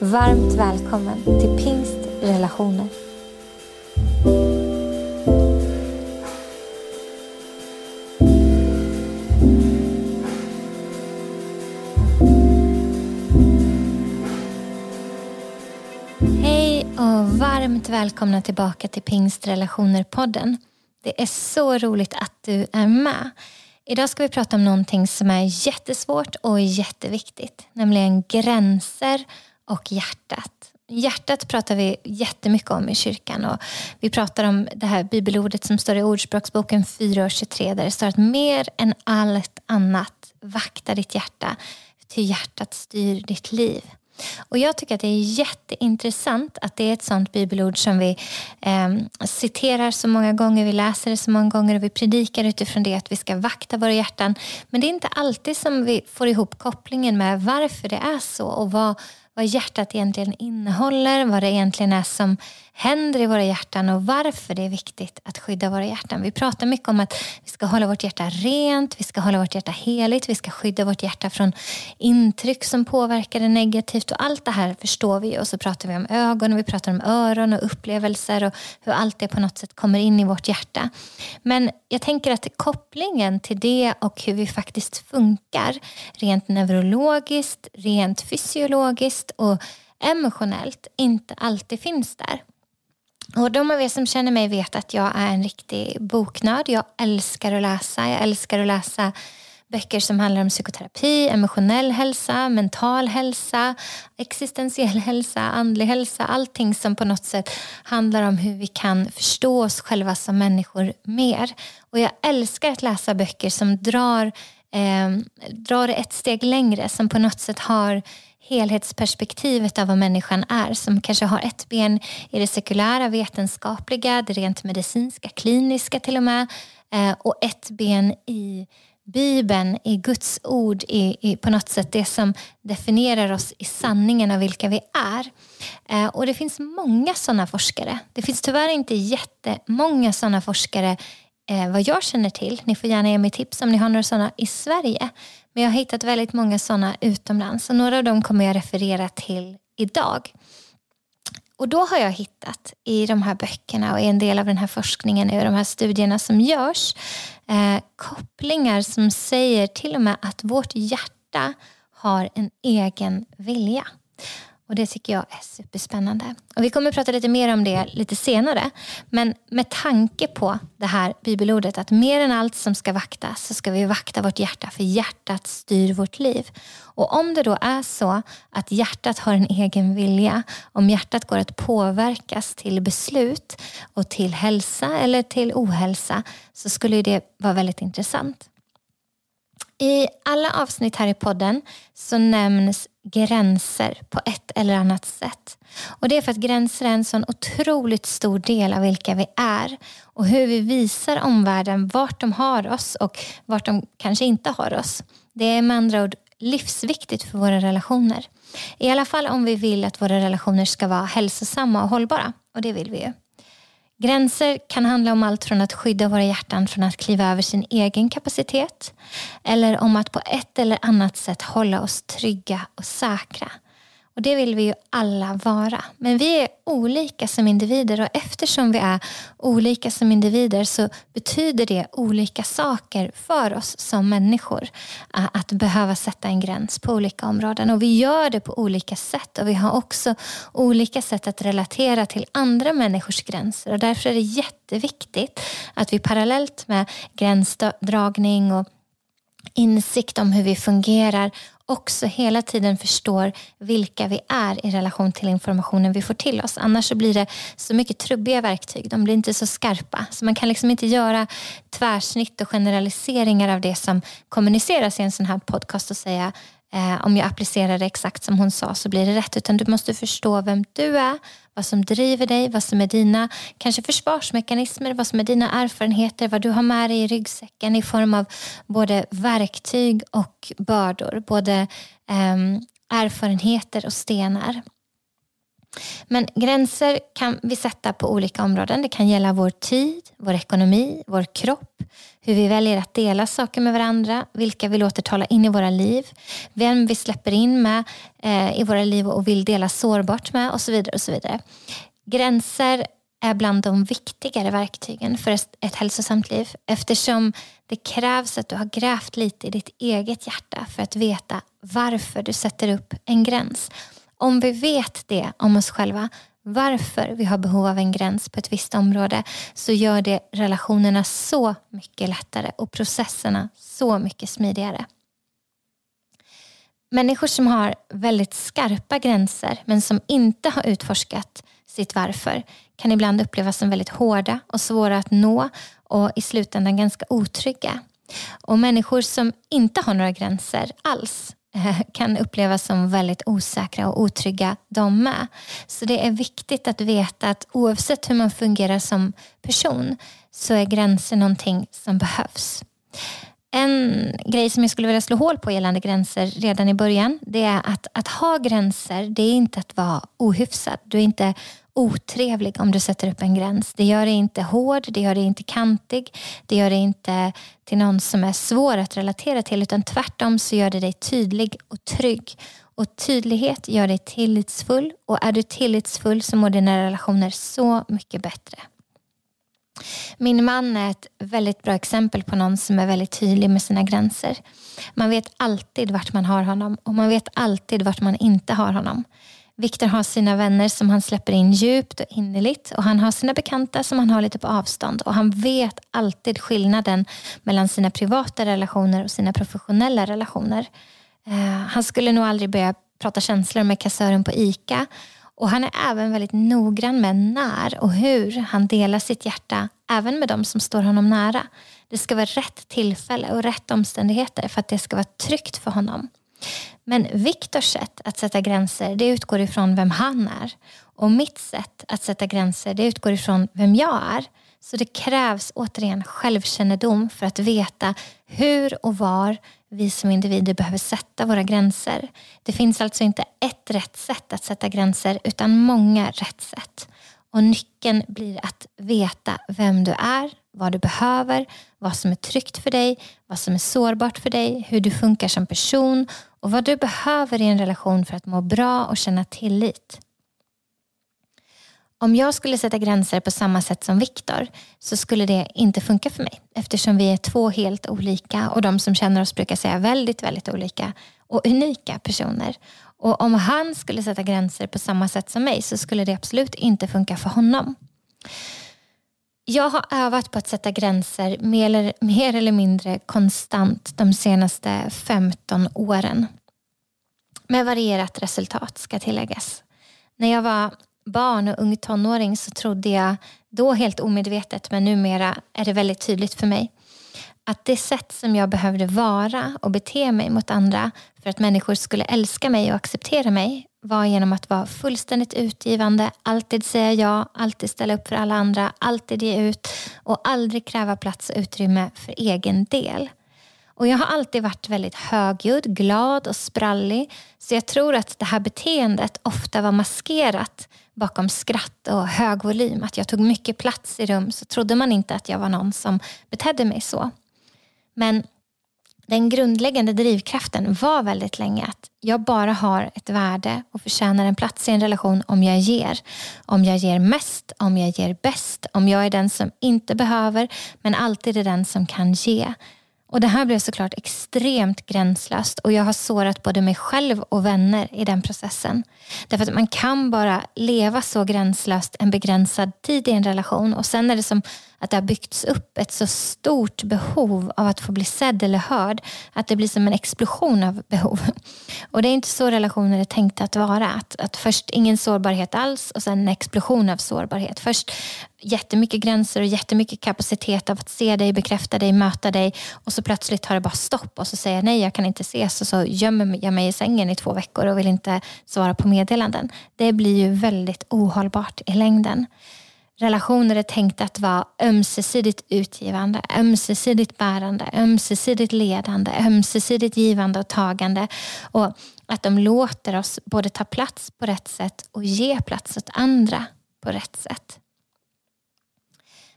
Varmt välkommen till Pingst Relationer. Hej och varmt välkomna tillbaka till Pingstrelationer-podden. Det är så roligt att du är med. Idag ska vi prata om någonting som är jättesvårt och jätteviktigt, nämligen gränser och hjärtat. Hjärtat pratar vi jättemycket om i kyrkan och vi pratar om det här bibelordet som står i Ordspråksboken 4.23 där det står att mer än allt annat vakta ditt hjärta, till hjärtat styr ditt liv. Och Jag tycker att det är jätteintressant att det är ett sånt bibelord som vi eh, citerar så många gånger, vi läser det så många gånger och vi predikar utifrån det att vi ska vakta våra hjärtan. Men det är inte alltid som vi får ihop kopplingen med varför det är så och vad, vad hjärtat egentligen innehåller, vad det egentligen är som händer i våra hjärtan och varför det är viktigt att skydda våra hjärtan. Vi pratar mycket om att vi ska hålla vårt hjärta rent, vi ska hålla vårt hjärta heligt, vi ska skydda vårt hjärta från intryck som påverkar det negativt och allt det här förstår vi och så pratar vi om ögon och vi pratar om öron och upplevelser och hur allt det på något sätt kommer in i vårt hjärta. Men jag tänker att kopplingen till det och hur vi faktiskt funkar rent neurologiskt, rent fysiologiskt och emotionellt inte alltid finns där. Och de av er som känner mig vet att jag är en riktig boknörd. Jag älskar att läsa. Jag älskar att läsa böcker som handlar om psykoterapi, emotionell hälsa, mental hälsa, existentiell hälsa, andlig hälsa. Allting som på något sätt handlar om hur vi kan förstå oss själva som människor mer. Och jag älskar att läsa böcker som drar, eh, drar ett steg längre, som på något sätt har helhetsperspektivet av vad människan är som kanske har ett ben i det sekulära, vetenskapliga, det rent medicinska, kliniska till och med eh, och ett ben i Bibeln, i Guds ord, i, i, på något sätt det som definierar oss i sanningen av vilka vi är. Eh, och Det finns många sådana forskare. Det finns tyvärr inte jättemånga sådana forskare eh, vad jag känner till. Ni får gärna ge mig tips om ni har några sådana i Sverige. Men jag har hittat väldigt många sådana utomlands och några av dem kommer jag referera till idag. Och då har jag hittat i de här böckerna och i en del av den här forskningen och de här studierna som görs eh, kopplingar som säger till och med att vårt hjärta har en egen vilja. Och Det tycker jag är superspännande. Och Vi kommer att prata lite mer om det lite senare. Men med tanke på det här bibelordet att mer än allt som ska vaktas så ska vi vakta vårt hjärta för hjärtat styr vårt liv. Och om det då är så att hjärtat har en egen vilja, om hjärtat går att påverkas till beslut och till hälsa eller till ohälsa så skulle det vara väldigt intressant. I alla avsnitt här i podden så nämns gränser på ett eller annat sätt. Och Det är för att gränser är en sån otroligt stor del av vilka vi är och hur vi visar omvärlden vart de har oss och vart de kanske inte har oss. Det är med andra ord livsviktigt för våra relationer. I alla fall om vi vill att våra relationer ska vara hälsosamma och hållbara. Och det vill vi ju. Gränser kan handla om allt från att skydda våra hjärtan från att kliva över sin egen kapacitet eller om att på ett eller annat sätt hålla oss trygga och säkra. Och Det vill vi ju alla vara. Men vi är olika som individer och eftersom vi är olika som individer så betyder det olika saker för oss som människor. Att behöva sätta en gräns på olika områden. Och Vi gör det på olika sätt och vi har också olika sätt att relatera till andra människors gränser. Och Därför är det jätteviktigt att vi parallellt med gränsdragning och insikt om hur vi fungerar också hela tiden förstår vilka vi är i relation till informationen vi får till oss. Annars så blir det så mycket trubbiga verktyg. De blir inte så skarpa. Så man kan liksom inte göra tvärsnitt och generaliseringar av det som kommuniceras i en sån här podcast och säga eh, om jag applicerar det exakt som hon sa så blir det rätt. Utan du måste förstå vem du är, vad som driver dig, vad som är dina kanske försvarsmekanismer, vad som är dina erfarenheter, vad du har med dig i ryggsäcken i form av både verktyg och bördor. Både eh, erfarenheter och stenar. Men gränser kan vi sätta på olika områden. Det kan gälla vår tid, vår ekonomi, vår kropp, hur vi väljer att dela saker med varandra, vilka vi låter tala in i våra liv, vem vi släpper in med eh, i våra liv och vill dela sårbart med och så vidare. och så vidare. Gränser är bland de viktigare verktygen för ett hälsosamt liv eftersom det krävs att du har grävt lite i ditt eget hjärta för att veta varför du sätter upp en gräns. Om vi vet det om oss själva, varför vi har behov av en gräns på ett visst område, så gör det relationerna så mycket lättare och processerna så mycket smidigare. Människor som har väldigt skarpa gränser men som inte har utforskat sitt varför kan ibland upplevas som väldigt hårda och svåra att nå och i slutändan ganska otrygga. Och människor som inte har några gränser alls Eh, kan upplevas som väldigt osäkra och otrygga de med. Så det är viktigt att veta att oavsett hur man fungerar som person så är gränser någonting som behövs. En grej som jag skulle vilja slå hål på gällande gränser redan i början det är att, att ha gränser det är inte att vara ohyfsad. Du är inte otrevlig om du sätter upp en gräns. Det gör dig inte hård, det gör dig inte kantig, det gör dig inte till någon som är svår att relatera till utan tvärtom så gör det dig tydlig och trygg. Och tydlighet gör dig tillitsfull och är du tillitsfull så mår dina relationer så mycket bättre. Min man är ett väldigt bra exempel på någon som är väldigt tydlig med sina gränser. Man vet alltid vart man har honom och man vet alltid vart man inte har honom. Viktor har sina vänner som han släpper in djupt och innerligt och han har sina bekanta som han har lite på avstånd och han vet alltid skillnaden mellan sina privata relationer och sina professionella relationer. Eh, han skulle nog aldrig börja prata känslor med kassören på ICA och han är även väldigt noggrann med när och hur han delar sitt hjärta även med de som står honom nära. Det ska vara rätt tillfälle och rätt omständigheter för att det ska vara tryggt för honom. Men Viktors sätt att sätta gränser det utgår ifrån vem han är. Och mitt sätt att sätta gränser det utgår ifrån vem jag är. Så det krävs återigen självkännedom för att veta hur och var vi som individer behöver sätta våra gränser. Det finns alltså inte ett rätt sätt att sätta gränser utan många rätt sätt. Och nyckeln blir att veta vem du är, vad du behöver, vad som är tryggt för dig, vad som är sårbart för dig, hur du funkar som person och vad du behöver i en relation för att må bra och känna tillit. Om jag skulle sätta gränser på samma sätt som Viktor så skulle det inte funka för mig eftersom vi är två helt olika och de som känner oss brukar säga väldigt, väldigt olika och unika personer. Och om han skulle sätta gränser på samma sätt som mig så skulle det absolut inte funka för honom. Jag har övat på att sätta gränser mer eller, mer eller mindre konstant de senaste 15 åren. Med varierat resultat ska tilläggas. När jag var barn och ung tonåring så trodde jag då helt omedvetet men numera är det väldigt tydligt för mig att det sätt som jag behövde vara och bete mig mot andra för att människor skulle älska mig och acceptera mig var genom att vara fullständigt utgivande, alltid säga ja, alltid ställa upp för alla andra, alltid ge ut och aldrig kräva plats och utrymme för egen del. Och Jag har alltid varit väldigt högljudd, glad och sprallig så jag tror att det här beteendet ofta var maskerat bakom skratt och hög volym. Att jag tog mycket plats i rum så trodde man inte att jag var någon som betedde mig så. Men den grundläggande drivkraften var väldigt länge att jag bara har ett värde och förtjänar en plats i en relation om jag ger. Om jag ger mest, om jag ger bäst, om jag är den som inte behöver men alltid är den som kan ge. Och Det här blev såklart extremt gränslöst och jag har sårat både mig själv och vänner i den processen. Därför att man kan bara leva så gränslöst en begränsad tid i en relation och sen är det som att det har byggts upp ett så stort behov av att få bli sedd eller hörd att det blir som en explosion av behov. Och det är inte så relationer är tänkta att vara. Att, att först ingen sårbarhet alls och sen en explosion av sårbarhet. Först jättemycket gränser och jättemycket kapacitet av att se dig, bekräfta dig, möta dig och så plötsligt tar det bara stopp och så säger jag nej, jag kan inte ses och så gömmer jag mig i sängen i två veckor och vill inte svara på meddelanden. Det blir ju väldigt ohållbart i längden. Relationer är tänkta att vara ömsesidigt utgivande, ömsesidigt bärande, ömsesidigt ledande, ömsesidigt givande och tagande. Och att de låter oss både ta plats på rätt sätt och ge plats åt andra på rätt sätt.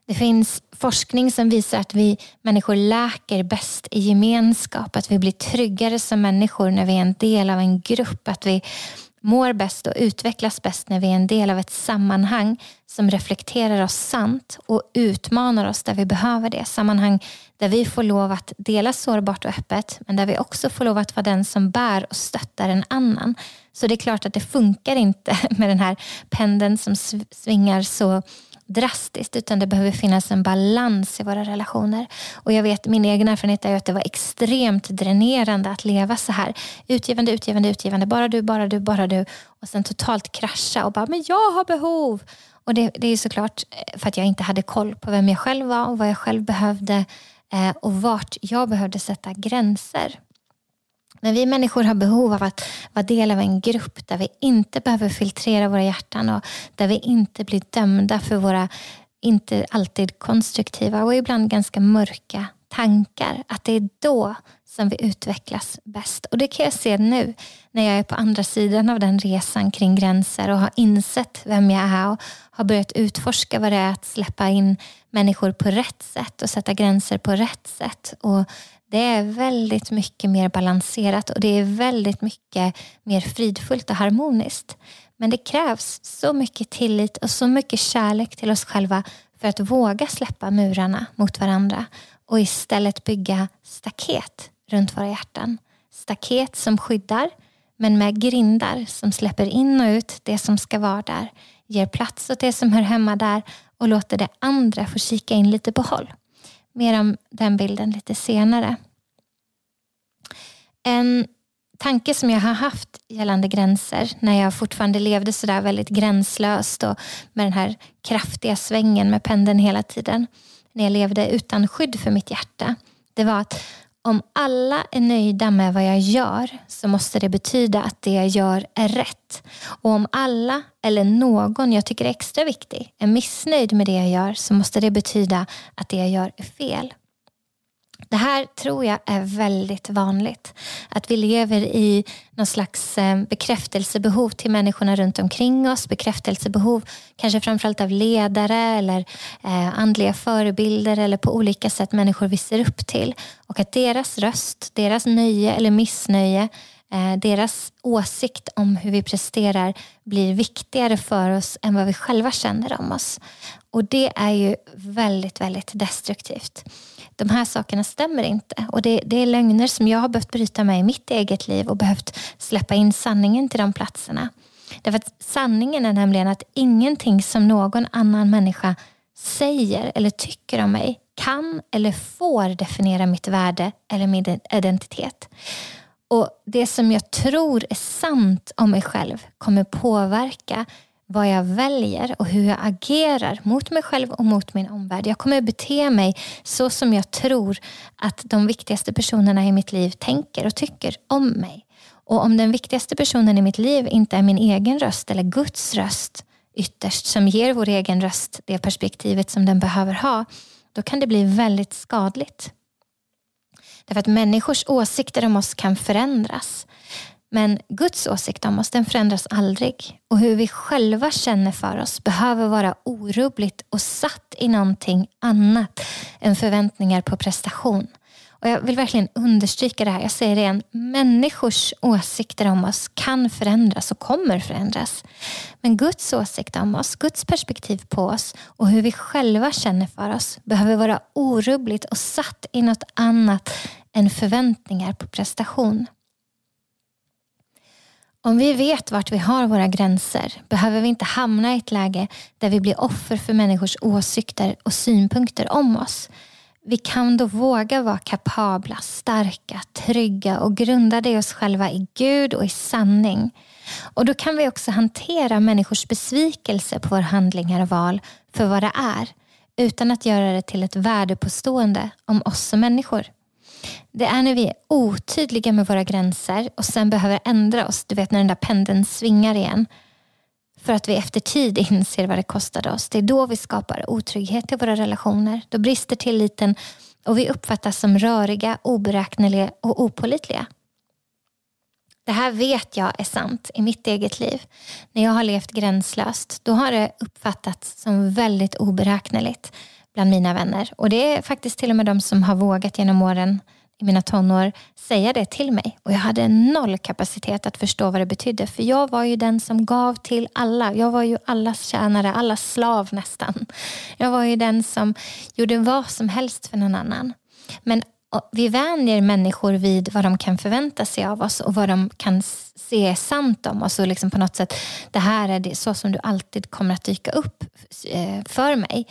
Det finns forskning som visar att vi människor läker bäst i gemenskap, att vi blir tryggare som människor när vi är en del av en grupp, att vi mår bäst och utvecklas bäst när vi är en del av ett sammanhang som reflekterar oss sant och utmanar oss där vi behöver det. Sammanhang där vi får lov att dela sårbart och öppet men där vi också får lov att vara den som bär och stöttar en annan. Så det är klart att det funkar inte med den här pendeln som svingar så drastiskt utan det behöver finnas en balans i våra relationer. Och jag vet, min egen erfarenhet är att det var extremt dränerande att leva så här. Utgivande, utgivande, utgivande. Bara du, bara du, bara du. Och sen totalt krascha och bara, men jag har behov. Och det, det är såklart eh, för att jag inte hade koll på vem jag själv var och vad jag själv behövde eh, och vart jag behövde sätta gränser. Men vi människor har behov av att vara del av en grupp där vi inte behöver filtrera våra hjärtan och där vi inte blir dömda för våra inte alltid konstruktiva och ibland ganska mörka tankar. Att det är då som vi utvecklas bäst. Och det kan jag se nu när jag är på andra sidan av den resan kring gränser och har insett vem jag är och har börjat utforska vad det är att släppa in människor på rätt sätt och sätta gränser på rätt sätt. Och det är väldigt mycket mer balanserat och det är väldigt mycket mer fridfullt och harmoniskt. Men det krävs så mycket tillit och så mycket kärlek till oss själva för att våga släppa murarna mot varandra och istället bygga staket runt våra hjärtan. Staket som skyddar men med grindar som släpper in och ut det som ska vara där, ger plats åt det som hör hemma där och låter det andra få kika in lite på håll. Mer om den bilden lite senare. En tanke som jag har haft gällande gränser när jag fortfarande levde sådär väldigt gränslöst och med den här kraftiga svängen med pendeln hela tiden. När jag levde utan skydd för mitt hjärta. Det var att om alla är nöjda med vad jag gör så måste det betyda att det jag gör är rätt. Och om alla eller någon jag tycker är extra viktig är missnöjd med det jag gör så måste det betyda att det jag gör är fel. Det här tror jag är väldigt vanligt. Att vi lever i någon slags eh, bekräftelsebehov till människorna runt omkring oss. Bekräftelsebehov kanske framförallt av ledare eller eh, andliga förebilder eller på olika sätt människor vi ser upp till. Och att deras röst, deras nöje eller missnöje Eh, deras åsikt om hur vi presterar blir viktigare för oss än vad vi själva känner om oss. Och det är ju väldigt, väldigt destruktivt de här sakerna stämmer inte. Och det, det, är lögner som jag har behövt bryta med i mitt eget liv och behövt släppa in sanningen till de platserna. Därför att sanningen är nämligen att ingenting som någon annan människa säger eller tycker om mig kan eller får definiera mitt värde eller min identitet. Och Det som jag tror är sant om mig själv kommer påverka vad jag väljer och hur jag agerar mot mig själv och mot min omvärld. Jag kommer bete mig så som jag tror att de viktigaste personerna i mitt liv tänker och tycker om mig. Och om den viktigaste personen i mitt liv inte är min egen röst eller Guds röst ytterst som ger vår egen röst det perspektivet som den behöver ha, då kan det bli väldigt skadligt. Därför att människors åsikter om oss kan förändras. Men Guds åsikt om oss den förändras aldrig. Och hur vi själva känner för oss behöver vara orubbligt och satt i någonting annat än förväntningar på prestation. Och Jag vill verkligen understryka det här. Jag säger det igen. Människors åsikter om oss kan förändras och kommer förändras. Men Guds åsikt om oss, Guds perspektiv på oss och hur vi själva känner för oss behöver vara orubbligt och satt i något annat än förväntningar på prestation. Om vi vet vart vi har våra gränser behöver vi inte hamna i ett läge där vi blir offer för människors åsikter och synpunkter om oss. Vi kan då våga vara kapabla, starka, trygga och grundade i oss själva i Gud och i sanning. Och Då kan vi också hantera människors besvikelse på våra handlingar och val för vad det är utan att göra det till ett värdepåstående om oss som människor. Det är när vi är otydliga med våra gränser och sen behöver ändra oss, du vet när den där pendeln svingar igen, för att vi efter tid inser vad det kostade oss. Det är då vi skapar otrygghet i våra relationer. Då brister tilliten och vi uppfattas som röriga, oberäkneliga och opolitliga. Det här vet jag är sant i mitt eget liv. När jag har levt gränslöst, då har det uppfattats som väldigt oberäkneligt bland mina vänner. Och det är faktiskt till och med de som har vågat genom åren i mina tonår säga det till mig. Och jag hade noll kapacitet att förstå vad det betydde. För jag var ju den som gav till alla. Jag var ju allas tjänare, allas slav nästan. Jag var ju den som gjorde vad som helst för någon annan. Men vi vänjer människor vid vad de kan förvänta sig av oss och vad de kan se är sant om oss. Och liksom på något sätt, det här är det, så som du alltid kommer att dyka upp eh, för mig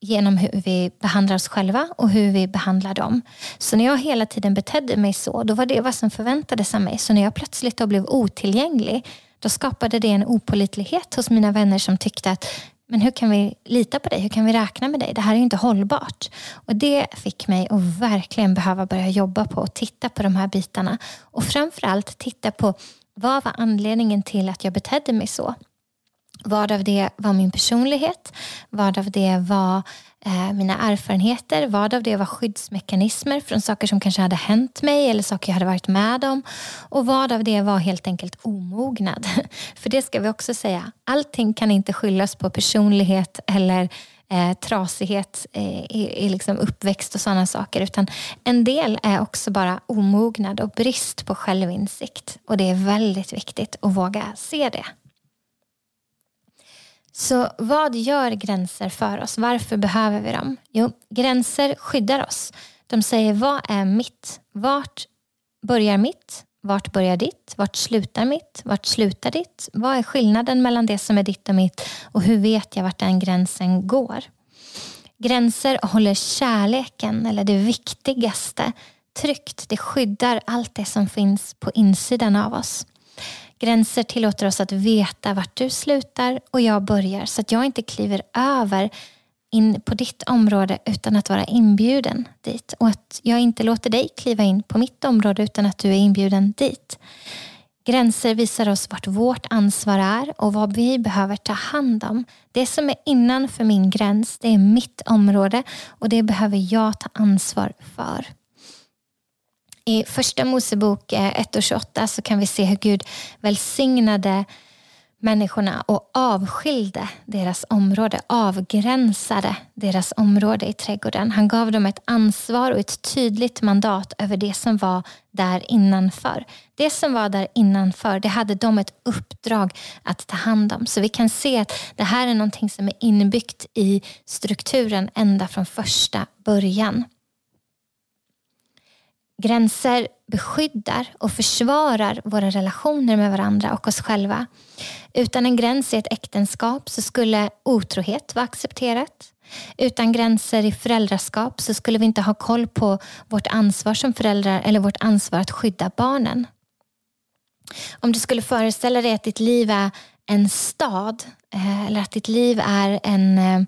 genom hur vi behandlar oss själva och hur vi behandlar dem. Så när jag hela tiden betedde mig så, då var det vad som förväntades av mig. Så när jag plötsligt då blev otillgänglig, då skapade det en opolitlighet hos mina vänner som tyckte att men hur kan vi lita på dig? Hur kan vi räkna med dig? Det här är inte hållbart. Och Det fick mig att verkligen behöva börja jobba på och titta på de här bitarna. Och framförallt titta på vad var anledningen till att jag betedde mig så? Vad av det var min personlighet? Vad av det var eh, mina erfarenheter? Vad av det var skyddsmekanismer från saker som kanske hade hänt mig eller saker jag hade varit med om? Och vad av det var helt enkelt omognad? För det ska vi också säga. Allting kan inte skyllas på personlighet eller eh, trasighet eh, i, i liksom uppväxt och sådana saker. Utan en del är också bara omognad och brist på självinsikt. Och det är väldigt viktigt att våga se det. Så vad gör gränser för oss? Varför behöver vi dem? Jo, gränser skyddar oss. De säger vad är mitt? Vart börjar mitt? Vart börjar ditt? Vart slutar mitt? Vart slutar ditt? Vad är skillnaden mellan det som är ditt och mitt? Och hur vet jag vart den gränsen går? Gränser håller kärleken, eller det viktigaste, tryggt. Det skyddar allt det som finns på insidan av oss. Gränser tillåter oss att veta vart du slutar och jag börjar så att jag inte kliver över in på ditt område utan att vara inbjuden dit och att jag inte låter dig kliva in på mitt område utan att du är inbjuden dit. Gränser visar oss vart vårt ansvar är och vad vi behöver ta hand om. Det som är innanför min gräns, det är mitt område och det behöver jag ta ansvar för. I första Mosebok eh, 1 och 28 så kan vi se hur Gud välsignade människorna och avskilde deras område, avgränsade deras område i trädgården. Han gav dem ett ansvar och ett tydligt mandat över det som var där innanför. Det som var där innanför, det hade de ett uppdrag att ta hand om. Så vi kan se att det här är någonting som är inbyggt i strukturen ända från första början. Gränser beskyddar och försvarar våra relationer med varandra och oss själva. Utan en gräns i ett äktenskap så skulle otrohet vara accepterat. Utan gränser i föräldraskap så skulle vi inte ha koll på vårt ansvar som föräldrar eller vårt ansvar att skydda barnen. Om du skulle föreställa dig att ditt liv är en stad eh, eller att ditt liv är en, eh,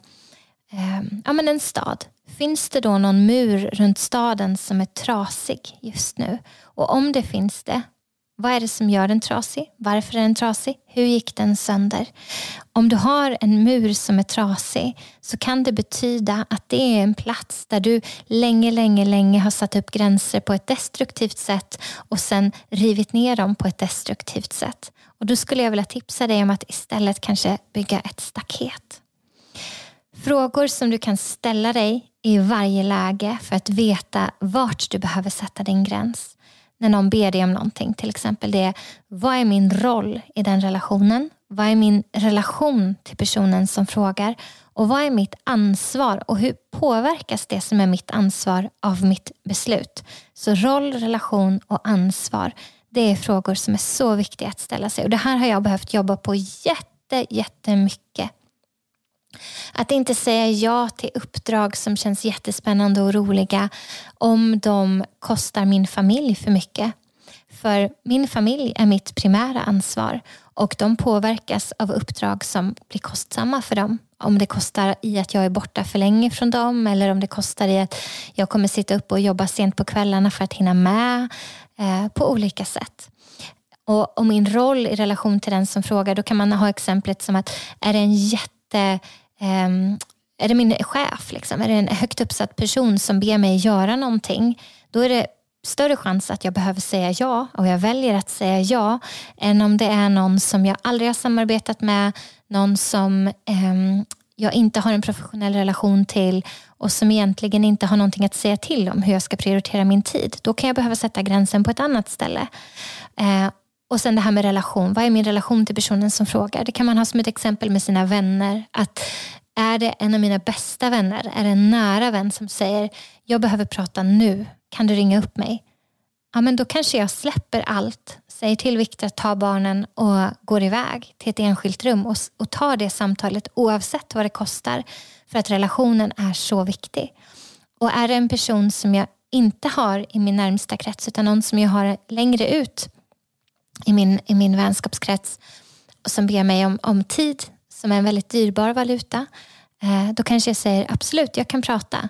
eh, ja, men en stad Finns det då någon mur runt staden som är trasig just nu? Och om det finns det, vad är det som gör den trasig? Varför är den trasig? Hur gick den sönder? Om du har en mur som är trasig så kan det betyda att det är en plats där du länge, länge, länge har satt upp gränser på ett destruktivt sätt och sen rivit ner dem på ett destruktivt sätt. Och Då skulle jag vilja tipsa dig om att istället kanske bygga ett staket. Frågor som du kan ställa dig i varje läge för att veta vart du behöver sätta din gräns. När någon ber dig om någonting, till exempel det vad är min roll i den relationen? Vad är min relation till personen som frågar? Och vad är mitt ansvar och hur påverkas det som är mitt ansvar av mitt beslut? Så roll, relation och ansvar. Det är frågor som är så viktiga att ställa sig och det här har jag behövt jobba på jätte, jättemycket. Att inte säga ja till uppdrag som känns jättespännande och roliga om de kostar min familj för mycket. För min familj är mitt primära ansvar och de påverkas av uppdrag som blir kostsamma för dem. Om det kostar i att jag är borta för länge från dem eller om det kostar i att jag kommer sitta upp och jobba sent på kvällarna för att hinna med eh, på olika sätt. Och, och, min roll i relation till den som frågar, då kan man ha exemplet som att är det en jätte Ehm, är det min chef, liksom? är det en högt uppsatt person som ber mig göra någonting, då är det större chans att jag behöver säga ja och jag väljer att säga ja än om det är någon som jag aldrig har samarbetat med, någon som eh, jag inte har en professionell relation till och som egentligen inte har någonting att säga till om hur jag ska prioritera min tid. Då kan jag behöva sätta gränsen på ett annat ställe. Eh, och sen det här med relation. Vad är min relation till personen som frågar? Det kan man ha som ett exempel med sina vänner. Att är det en av mina bästa vänner, är det en nära vän som säger jag behöver prata nu, kan du ringa upp mig? Ja, men då kanske jag släpper allt, säger till Viktor att ta barnen och går iväg till ett enskilt rum och, och tar det samtalet oavsett vad det kostar. För att relationen är så viktig. Och är det en person som jag inte har i min närmsta krets utan någon som jag har längre ut i min, i min vänskapskrets och som ber mig om, om tid som är en väldigt dyrbar valuta, eh, då kanske jag säger absolut, jag kan prata,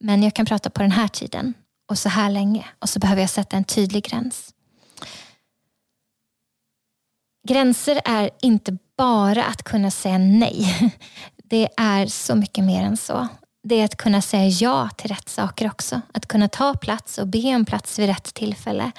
men jag kan prata på den här tiden och så här länge och så behöver jag sätta en tydlig gräns. Gränser är inte bara att kunna säga nej. Det är så mycket mer än så. Det är att kunna säga ja till rätt saker också. Att kunna ta plats och be om plats vid rätt tillfälle.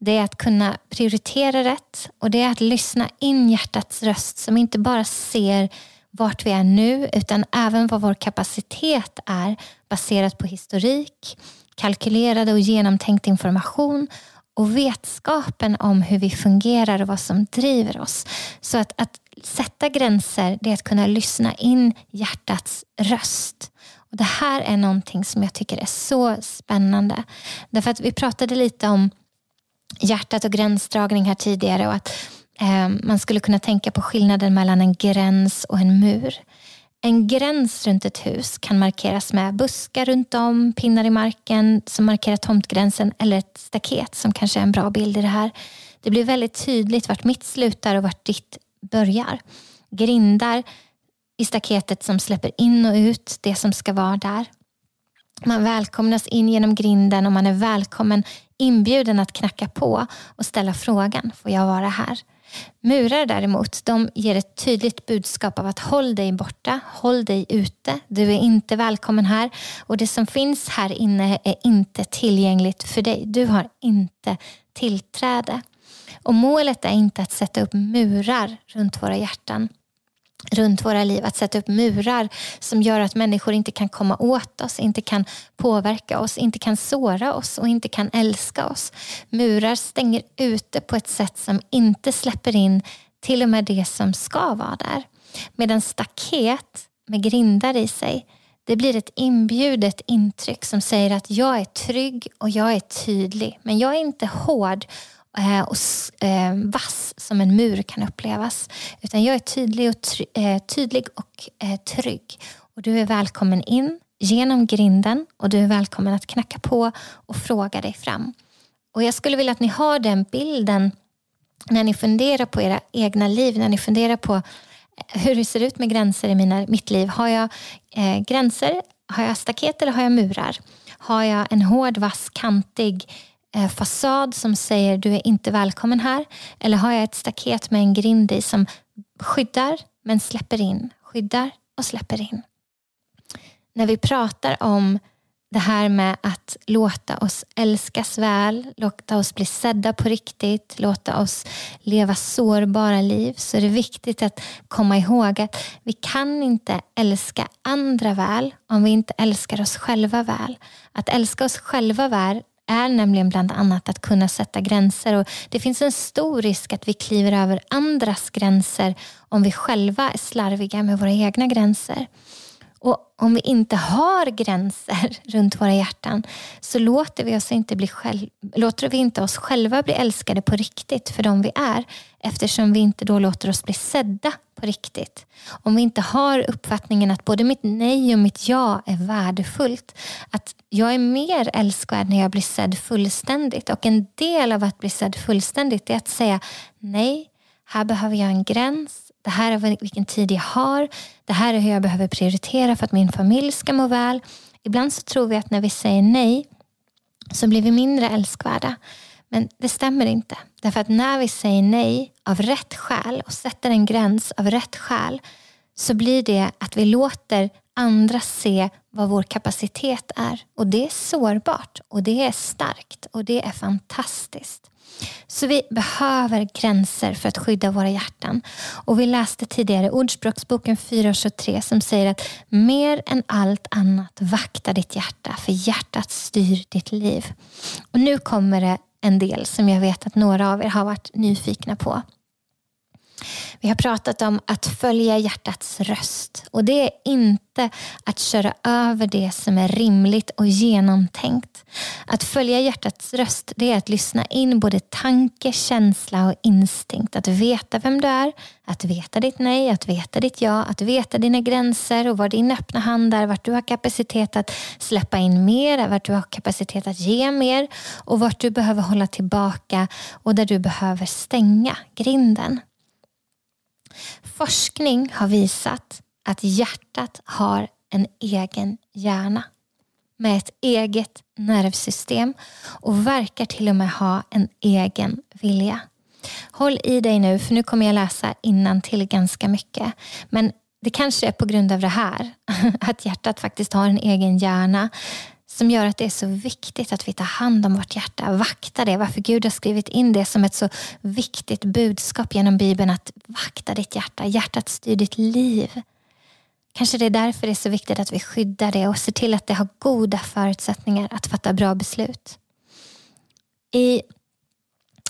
Det är att kunna prioritera rätt och det är att lyssna in hjärtats röst som inte bara ser vart vi är nu utan även vad vår kapacitet är baserat på historik, kalkylerad och genomtänkt information och vetskapen om hur vi fungerar och vad som driver oss. Så att, att sätta gränser det är att kunna lyssna in hjärtats röst. Och Det här är någonting som jag tycker är så spännande. Därför att vi pratade lite om hjärtat och gränsdragning här tidigare och att eh, man skulle kunna tänka på skillnaden mellan en gräns och en mur. En gräns runt ett hus kan markeras med buskar runt om, pinnar i marken som markerar tomtgränsen eller ett staket som kanske är en bra bild i det här. Det blir väldigt tydligt vart mitt slutar och vart ditt börjar. Grindar i staketet som släpper in och ut det som ska vara där. Man välkomnas in genom grinden och man är välkommen inbjuden att knacka på och ställa frågan, får jag vara här? Murar däremot, de ger ett tydligt budskap av att håll dig borta, håll dig ute. Du är inte välkommen här och det som finns här inne är inte tillgängligt för dig. Du har inte tillträde. Och målet är inte att sätta upp murar runt våra hjärtan runt våra liv, att sätta upp murar som gör att människor inte kan komma åt oss, inte kan påverka oss, inte kan såra oss och inte kan älska oss. Murar stänger ute på ett sätt som inte släpper in till och med det som ska vara där. Medan staket med grindar i sig, det blir ett inbjudet intryck som säger att jag är trygg och jag är tydlig, men jag är inte hård Eh, och eh, vass som en mur kan upplevas. Utan jag är tydlig och, eh, tydlig och trygg. Och du är välkommen in genom grinden och du är välkommen att knacka på och fråga dig fram. Och Jag skulle vilja att ni har den bilden när ni funderar på era egna liv, när ni funderar på hur det ser ut med gränser i mina, mitt liv. Har jag eh, gränser? Har jag staket eller har jag murar? Har jag en hård, vass, kantig Eh, Eh, fasad som säger du är inte välkommen här? Eller har jag ett staket med en grind i som skyddar men släpper in, skyddar och släpper in? När vi pratar om det här med att låta oss älskas väl, låta oss bli sedda på riktigt, låta oss leva sårbara liv så är det viktigt att komma ihåg att vi kan inte älska andra väl om vi inte älskar oss själva väl. Att älska oss själva väl är nämligen bland annat att kunna sätta gränser. Och det finns en stor risk att vi kliver över andras gränser om vi själva är slarviga med våra egna gränser. Och om vi inte har gränser runt våra hjärtan så låter vi, oss inte bli själv, låter vi inte oss själva bli älskade på riktigt för de vi är eftersom vi inte då låter oss bli sedda på riktigt. Om vi inte har uppfattningen att både mitt nej och mitt ja är värdefullt. Att jag är mer älskvärd när jag blir sedd fullständigt och en del av att bli sedd fullständigt är att säga nej, här behöver jag en gräns det här är vilken tid jag har. Det här är hur jag behöver prioritera för att min familj ska må väl. Ibland så tror vi att när vi säger nej så blir vi mindre älskvärda. Men det stämmer inte. Därför att när vi säger nej av rätt skäl och sätter en gräns av rätt skäl så blir det att vi låter andra se vad vår kapacitet är. Och det är sårbart och det är starkt och det är fantastiskt. Så vi behöver gränser för att skydda våra hjärtan. Och vi läste tidigare Ordspråksboken 4.23 som säger att mer än allt annat vakta ditt hjärta för hjärtat styr ditt liv. Och nu kommer det en del som jag vet att några av er har varit nyfikna på. Vi har pratat om att följa hjärtats röst och det är inte att köra över det som är rimligt och genomtänkt. Att följa hjärtats röst det är att lyssna in både tanke, känsla och instinkt. Att veta vem du är, att veta ditt nej, att veta ditt ja, att veta dina gränser och var din öppna hand är, vart du har kapacitet att släppa in mer, vart du har kapacitet att ge mer och vart du behöver hålla tillbaka och där du behöver stänga grinden. Forskning har visat att hjärtat har en egen hjärna med ett eget nervsystem och verkar till och med ha en egen vilja. Håll i dig nu för nu kommer jag läsa innan till ganska mycket. Men det kanske är på grund av det här, att hjärtat faktiskt har en egen hjärna som gör att det är så viktigt att vi tar hand om vårt hjärta, vakta det. Varför Gud har skrivit in det som ett så viktigt budskap genom Bibeln att vakta ditt hjärta. Hjärtat styr ditt liv. Kanske det är därför det är så viktigt att vi skyddar det och ser till att det har goda förutsättningar att fatta bra beslut. I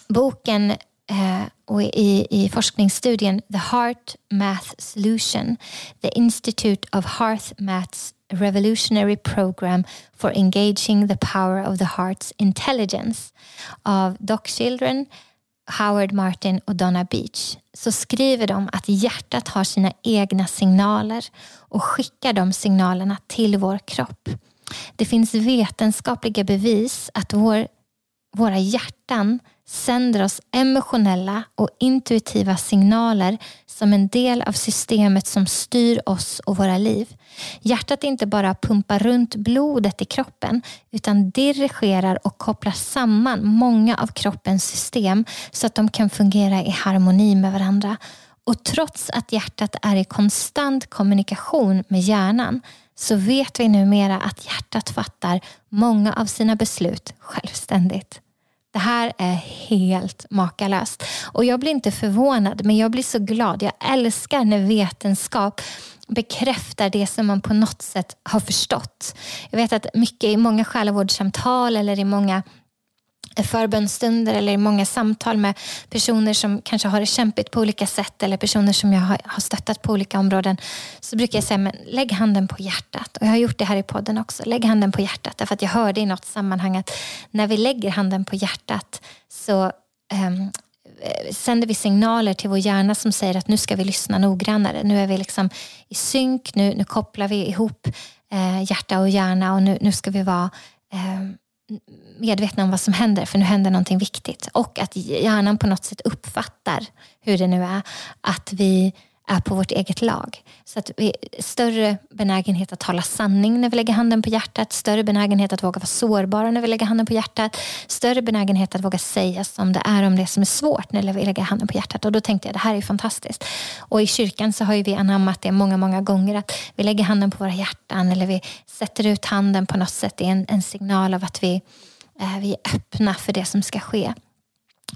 boken eh, och i, i forskningsstudien The Heart Math Solution, The Institute of Heart Maths revolutionary program for engaging the power of the heart's intelligence av Doc Children, Howard Martin och Donna Beach så skriver de att hjärtat har sina egna signaler och skickar de signalerna till vår kropp. Det finns vetenskapliga bevis att vår, våra hjärtan sänder oss emotionella och intuitiva signaler som en del av systemet som styr oss och våra liv. Hjärtat inte bara pumpar runt blodet i kroppen utan dirigerar och kopplar samman många av kroppens system så att de kan fungera i harmoni med varandra. Och trots att hjärtat är i konstant kommunikation med hjärnan så vet vi numera att hjärtat fattar många av sina beslut självständigt. Det här är helt makalöst. Och jag blir inte förvånad, men jag blir så glad. Jag älskar när vetenskap bekräftar det som man på något sätt har förstått. Jag vet att mycket i många själavårdssamtal eller i många förbönstunder eller i många samtal med personer som kanske har det kämpigt på olika sätt eller personer som jag har stöttat på olika områden så brukar jag säga men lägg handen på hjärtat. Och jag har gjort det här i podden också. Lägg handen på hjärtat därför att jag hörde i något sammanhang att när vi lägger handen på hjärtat så um, sänder vi signaler till vår hjärna som säger att nu ska vi lyssna noggrannare. Nu är vi liksom i synk, nu, nu kopplar vi ihop eh, hjärta och hjärna och nu, nu ska vi vara eh, medvetna om vad som händer för nu händer någonting viktigt. Och att hjärnan på något sätt uppfattar, hur det nu är, att vi är på vårt eget lag. Så att vi större benägenhet att tala sanning när vi lägger handen på hjärtat, större benägenhet att våga vara sårbara när vi lägger handen på hjärtat, större benägenhet att våga säga som det är om det som är svårt när vi lägger handen på hjärtat. Och då tänkte jag det här är fantastiskt. Och i kyrkan så har vi anammat det många, många gånger att vi lägger handen på våra hjärtan eller vi sätter ut handen på något sätt. Det är en, en signal av att vi, eh, vi är öppna för det som ska ske.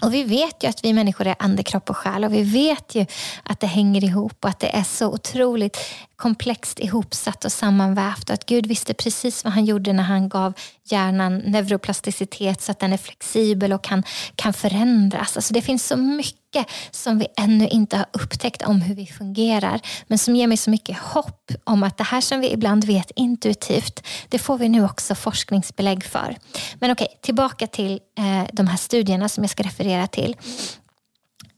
Och vi vet ju att vi människor är ande, kropp och själ och vi vet ju att det hänger ihop och att det är så otroligt komplext ihopsatt och sammanvävt och att Gud visste precis vad han gjorde när han gav hjärnan neuroplasticitet så att den är flexibel och kan, kan förändras. Alltså det finns så mycket mycket som vi ännu inte har upptäckt om hur vi fungerar. Men som ger mig så mycket hopp om att det här som vi ibland vet intuitivt, det får vi nu också forskningsbelägg för. Men okej, tillbaka till eh, de här studierna som jag ska referera till.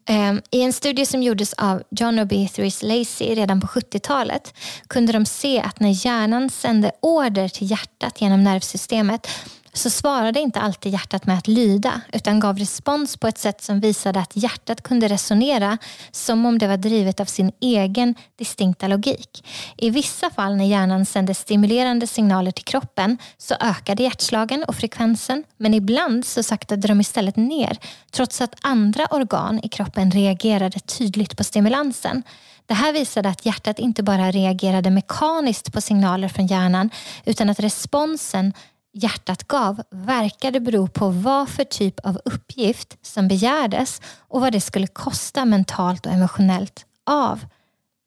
Ehm, I en studie som gjordes av John och Beatrice Lacey redan på 70-talet kunde de se att när hjärnan sände order till hjärtat genom nervsystemet så svarade inte alltid hjärtat med att lyda utan gav respons på ett sätt som visade att hjärtat kunde resonera som om det var drivet av sin egen distinkta logik. I vissa fall när hjärnan sände stimulerande signaler till kroppen så ökade hjärtslagen och frekvensen men ibland så saktade de istället ner trots att andra organ i kroppen reagerade tydligt på stimulansen. Det här visade att hjärtat inte bara reagerade mekaniskt på signaler från hjärnan utan att responsen hjärtat gav verkade bero på vad för typ av uppgift som begärdes och vad det skulle kosta mentalt och emotionellt av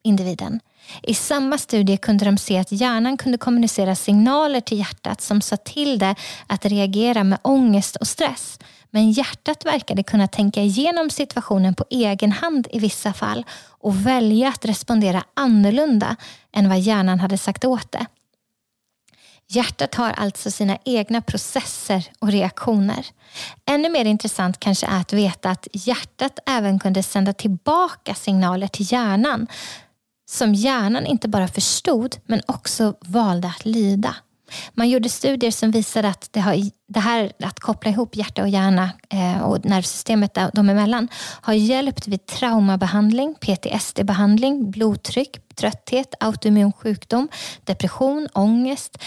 individen. I samma studie kunde de se att hjärnan kunde kommunicera signaler till hjärtat som sa till det att reagera med ångest och stress. Men hjärtat verkade kunna tänka igenom situationen på egen hand i vissa fall och välja att respondera annorlunda än vad hjärnan hade sagt åt det. Hjärtat har alltså sina egna processer och reaktioner. Ännu mer intressant kanske är att veta att hjärtat även kunde sända tillbaka signaler till hjärnan som hjärnan inte bara förstod men också valde att lyda. Man gjorde studier som visade att det, har, det här att koppla ihop hjärta och hjärna eh, och nervsystemet dem emellan har hjälpt vid traumabehandling, PTSD-behandling, blodtryck, trötthet, autoimmun sjukdom, depression, ångest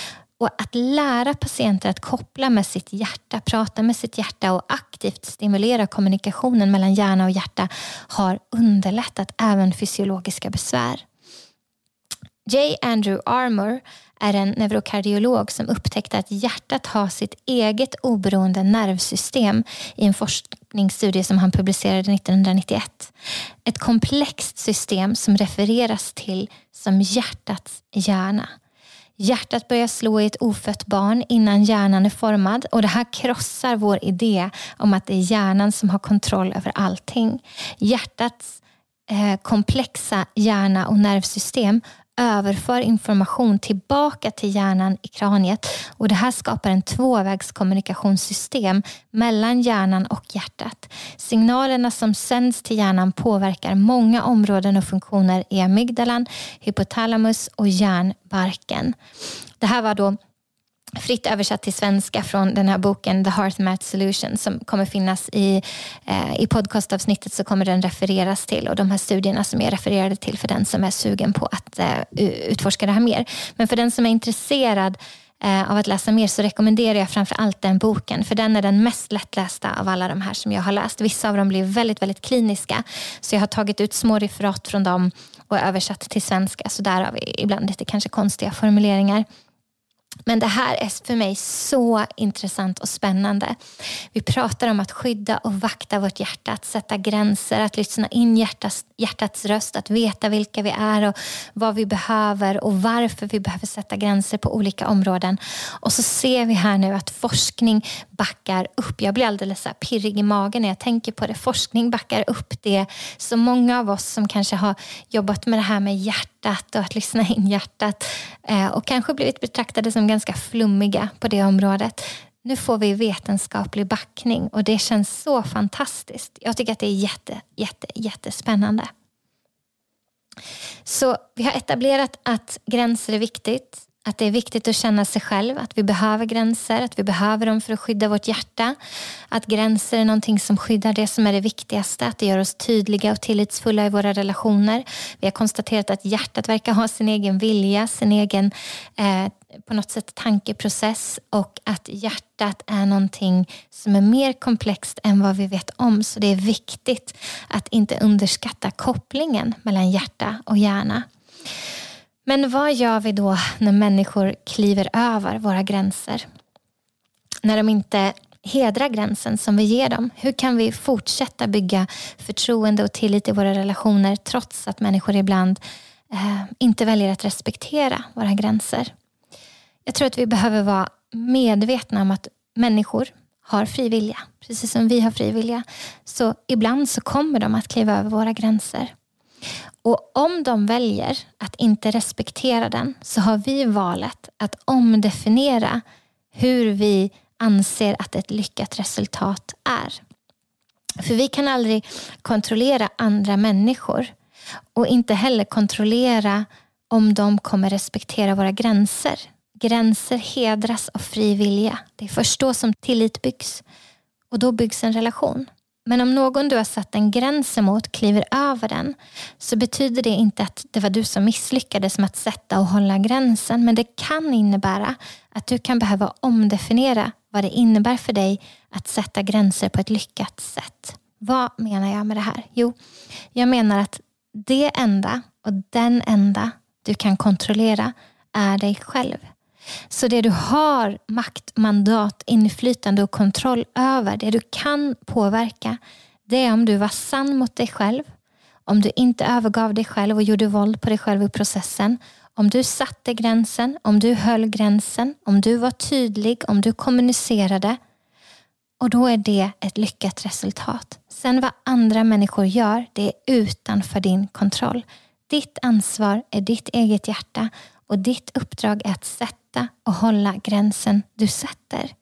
och att lära patienter att koppla med sitt hjärta, prata med sitt hjärta och aktivt stimulera kommunikationen mellan hjärna och hjärta har underlättat även fysiologiska besvär. J. Andrew Armour är en neurokardiolog som upptäckte att hjärtat har sitt eget oberoende nervsystem i en forskningsstudie som han publicerade 1991. Ett komplext system som refereras till som hjärtats hjärna. Hjärtat börjar slå i ett ofött barn innan hjärnan är formad och det här krossar vår idé om att det är hjärnan som har kontroll över allting. Hjärtats eh, komplexa hjärna och nervsystem överför information tillbaka till hjärnan i kraniet och det här skapar en tvåvägskommunikationssystem mellan hjärnan och hjärtat. Signalerna som sänds till hjärnan påverkar många områden och funktioner i amygdalan, hypotalamus och hjärnbarken. Det här var då fritt översatt till svenska från den här boken The Heart Math Solution som kommer finnas i, eh, i podcastavsnittet så kommer den refereras till och de här studierna som jag refererade till för den som är sugen på att eh, utforska det här mer. Men för den som är intresserad eh, av att läsa mer så rekommenderar jag framför allt den boken för den är den mest lättlästa av alla de här som jag har läst. Vissa av dem blir väldigt, väldigt kliniska så jag har tagit ut små referat från dem och översatt till svenska så där har vi ibland lite kanske konstiga formuleringar. Men det här är för mig så intressant och spännande. Vi pratar om att skydda och vakta vårt hjärta, att sätta gränser, att lyssna in hjärtats, hjärtats röst, att veta vilka vi är och vad vi behöver och varför vi behöver sätta gränser på olika områden. Och så ser vi här nu att forskning backar upp. Jag blir alldeles så pirrig i magen när jag tänker på det. Forskning backar upp det. Så många av oss som kanske har jobbat med det här med hjärtat och att lyssna in hjärtat eh, och kanske blivit betraktade som ganska flummiga på det området. Nu får vi vetenskaplig backning och det känns så fantastiskt. Jag tycker att det är jätte, jätte, jättespännande. Så vi har etablerat att gränser är viktigt. Att det är viktigt att känna sig själv, att vi behöver gränser, att vi behöver dem för att skydda vårt hjärta. Att gränser är någonting som skyddar det som är det viktigaste, att det gör oss tydliga och tillitsfulla i våra relationer. Vi har konstaterat att hjärtat verkar ha sin egen vilja, sin egen eh, på något sätt tankeprocess och att hjärtat är någonting som är mer komplext än vad vi vet om. Så det är viktigt att inte underskatta kopplingen mellan hjärta och hjärna. Men vad gör vi då när människor kliver över våra gränser? När de inte hedrar gränsen som vi ger dem? Hur kan vi fortsätta bygga förtroende och tillit i våra relationer trots att människor ibland eh, inte väljer att respektera våra gränser? Jag tror att vi behöver vara medvetna om att människor har fri vilja, precis som vi har fri vilja. Så ibland så kommer de att kliva över våra gränser. Och om de väljer att inte respektera den så har vi valet att omdefiniera hur vi anser att ett lyckat resultat är. För vi kan aldrig kontrollera andra människor och inte heller kontrollera om de kommer respektera våra gränser. Gränser hedras av fri vilja. Det är först då som tillit byggs. Och då byggs en relation. Men om någon du har satt en gräns emot kliver över den så betyder det inte att det var du som misslyckades med att sätta och hålla gränsen. Men det kan innebära att du kan behöva omdefiniera vad det innebär för dig att sätta gränser på ett lyckat sätt. Vad menar jag med det här? Jo, jag menar att det enda och den enda du kan kontrollera är dig själv. Så det du har makt, mandat, inflytande och kontroll över, det du kan påverka, det är om du var sann mot dig själv, om du inte övergav dig själv och gjorde våld på dig själv i processen, om du satte gränsen, om du höll gränsen, om du var tydlig, om du kommunicerade. Och då är det ett lyckat resultat. Sen vad andra människor gör, det är utanför din kontroll. Ditt ansvar är ditt eget hjärta och ditt uppdrag är att sätta och hålla gränsen du sätter.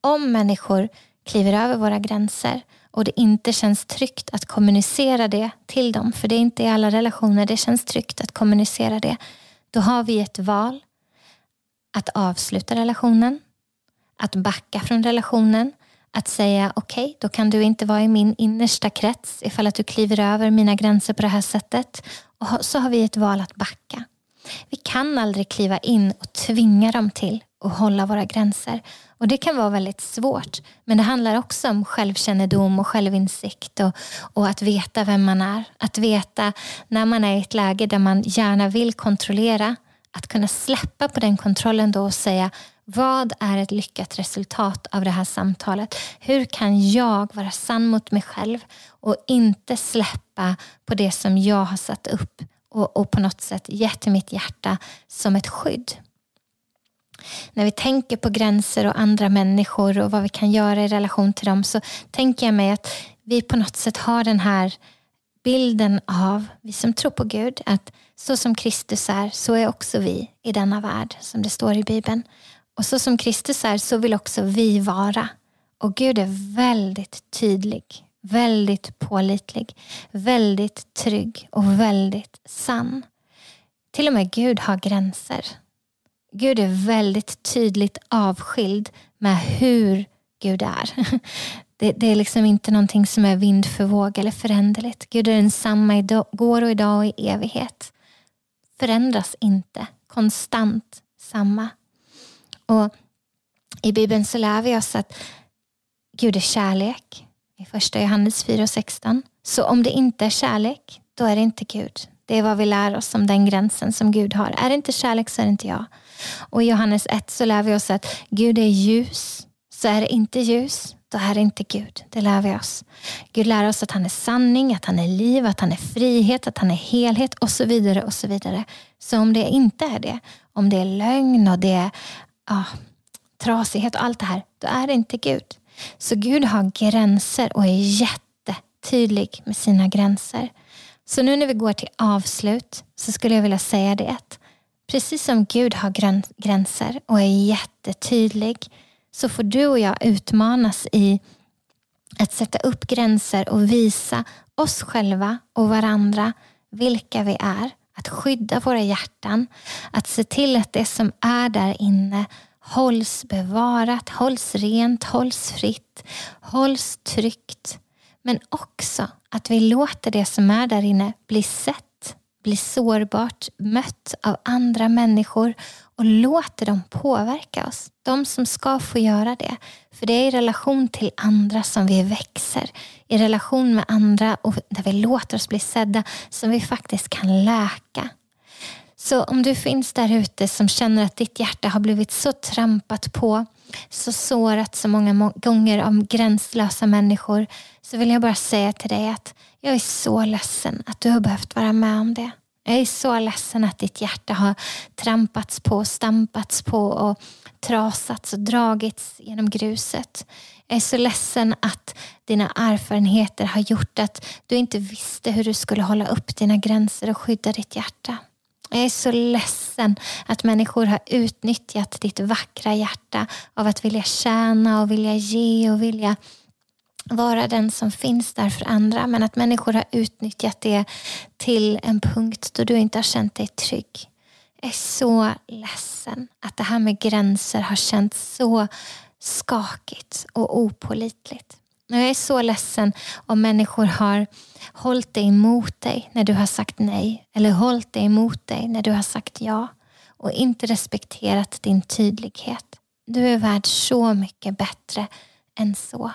Om människor kliver över våra gränser och det inte känns tryggt att kommunicera det till dem, för det är inte i alla relationer det känns tryggt att kommunicera det, då har vi ett val att avsluta relationen, att backa från relationen, att säga okej, okay, då kan du inte vara i min innersta krets ifall att du kliver över mina gränser på det här sättet. Och så har vi ett val att backa. Vi kan aldrig kliva in och tvinga dem till att hålla våra gränser. Och Det kan vara väldigt svårt. Men det handlar också om självkännedom och självinsikt och, och att veta vem man är. Att veta när man är i ett läge där man gärna vill kontrollera. Att kunna släppa på den kontrollen då och säga vad är ett lyckat resultat av det här samtalet? Hur kan jag vara sann mot mig själv och inte släppa på det som jag har satt upp och, och på något sätt gett mitt hjärta som ett skydd? När vi tänker på gränser och andra människor och vad vi kan göra i relation till dem så tänker jag mig att vi på något sätt har den här bilden av, vi som tror på Gud, att så som Kristus är, så är också vi i denna värld, som det står i Bibeln. Och så som Kristus är, så vill också vi vara. Och Gud är väldigt tydlig, väldigt pålitlig, väldigt trygg och väldigt sann. Till och med Gud har gränser. Gud är väldigt tydligt avskild med hur Gud är. Det, det, är liksom inte någonting som är vind för våg eller föränderligt. Gud är densamma igår och idag och i evighet. Förändras inte, konstant samma. Och I Bibeln så lär vi oss att Gud är kärlek. I första Johannes 4 och 16. Så om det inte är kärlek, då är det inte Gud. Det är vad vi lär oss om den gränsen som Gud har. Är det inte kärlek så är det inte jag. Och i Johannes 1 så lär vi oss att Gud är ljus. Så är det inte ljus, då är det inte Gud. Det lär vi oss. Gud lär oss att han är sanning, att han är liv, att han är frihet, att han är helhet och så vidare. och Så vidare. Så om det inte är det, om det är lögn och det är ah, trasighet och allt det här, då är det inte Gud. Så Gud har gränser och är jättetydlig med sina gränser. Så nu när vi går till avslut så skulle jag vilja säga det att precis som Gud har gränser och är jättetydlig så får du och jag utmanas i att sätta upp gränser och visa oss själva och varandra vilka vi är. Att skydda våra hjärtan, att se till att det som är där inne hålls bevarat, hålls rent, hålls fritt, hålls tryggt. Men också att vi låter det som är där inne bli sett, bli sårbart mött av andra människor och låter dem påverka oss. De som ska få göra det. För det är i relation till andra som vi växer. I relation med andra och där vi låter oss bli sedda som vi faktiskt kan läka. Så om du finns där ute som känner att ditt hjärta har blivit så trampat på, så sårat så många gånger av gränslösa människor, så vill jag bara säga till dig att jag är så ledsen att du har behövt vara med om det. Jag är så ledsen att ditt hjärta har trampats på, stampats på och trasats och dragits genom gruset. Jag är så ledsen att dina erfarenheter har gjort att du inte visste hur du skulle hålla upp dina gränser och skydda ditt hjärta. Jag är så ledsen att människor har utnyttjat ditt vackra hjärta av att vilja tjäna och vilja ge och vilja vara den som finns där för andra. Men att människor har utnyttjat det till en punkt då du inte har känt dig trygg. Jag är så ledsen att det här med gränser har känts så skakigt och opolitligt. Jag är så ledsen om människor har hållit dig emot dig när du har sagt nej eller hållit dig emot dig när du har sagt ja och inte respekterat din tydlighet. Du är värd så mycket bättre än så.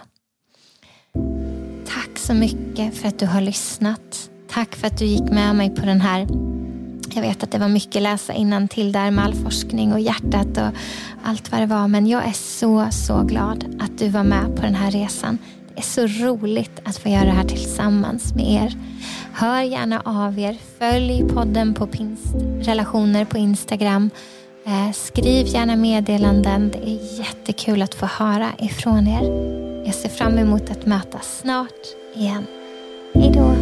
Tack så mycket för att du har lyssnat. Tack för att du gick med mig på den här jag vet att det var mycket läsa innan till där med all forskning och hjärtat och allt vad det var. Men jag är så, så glad att du var med på den här resan. Det är så roligt att få göra det här tillsammans med er. Hör gärna av er. Följ podden på pingstrelationer på Instagram. Eh, skriv gärna meddelanden. Det är jättekul att få höra ifrån er. Jag ser fram emot att mötas snart igen. Hej då.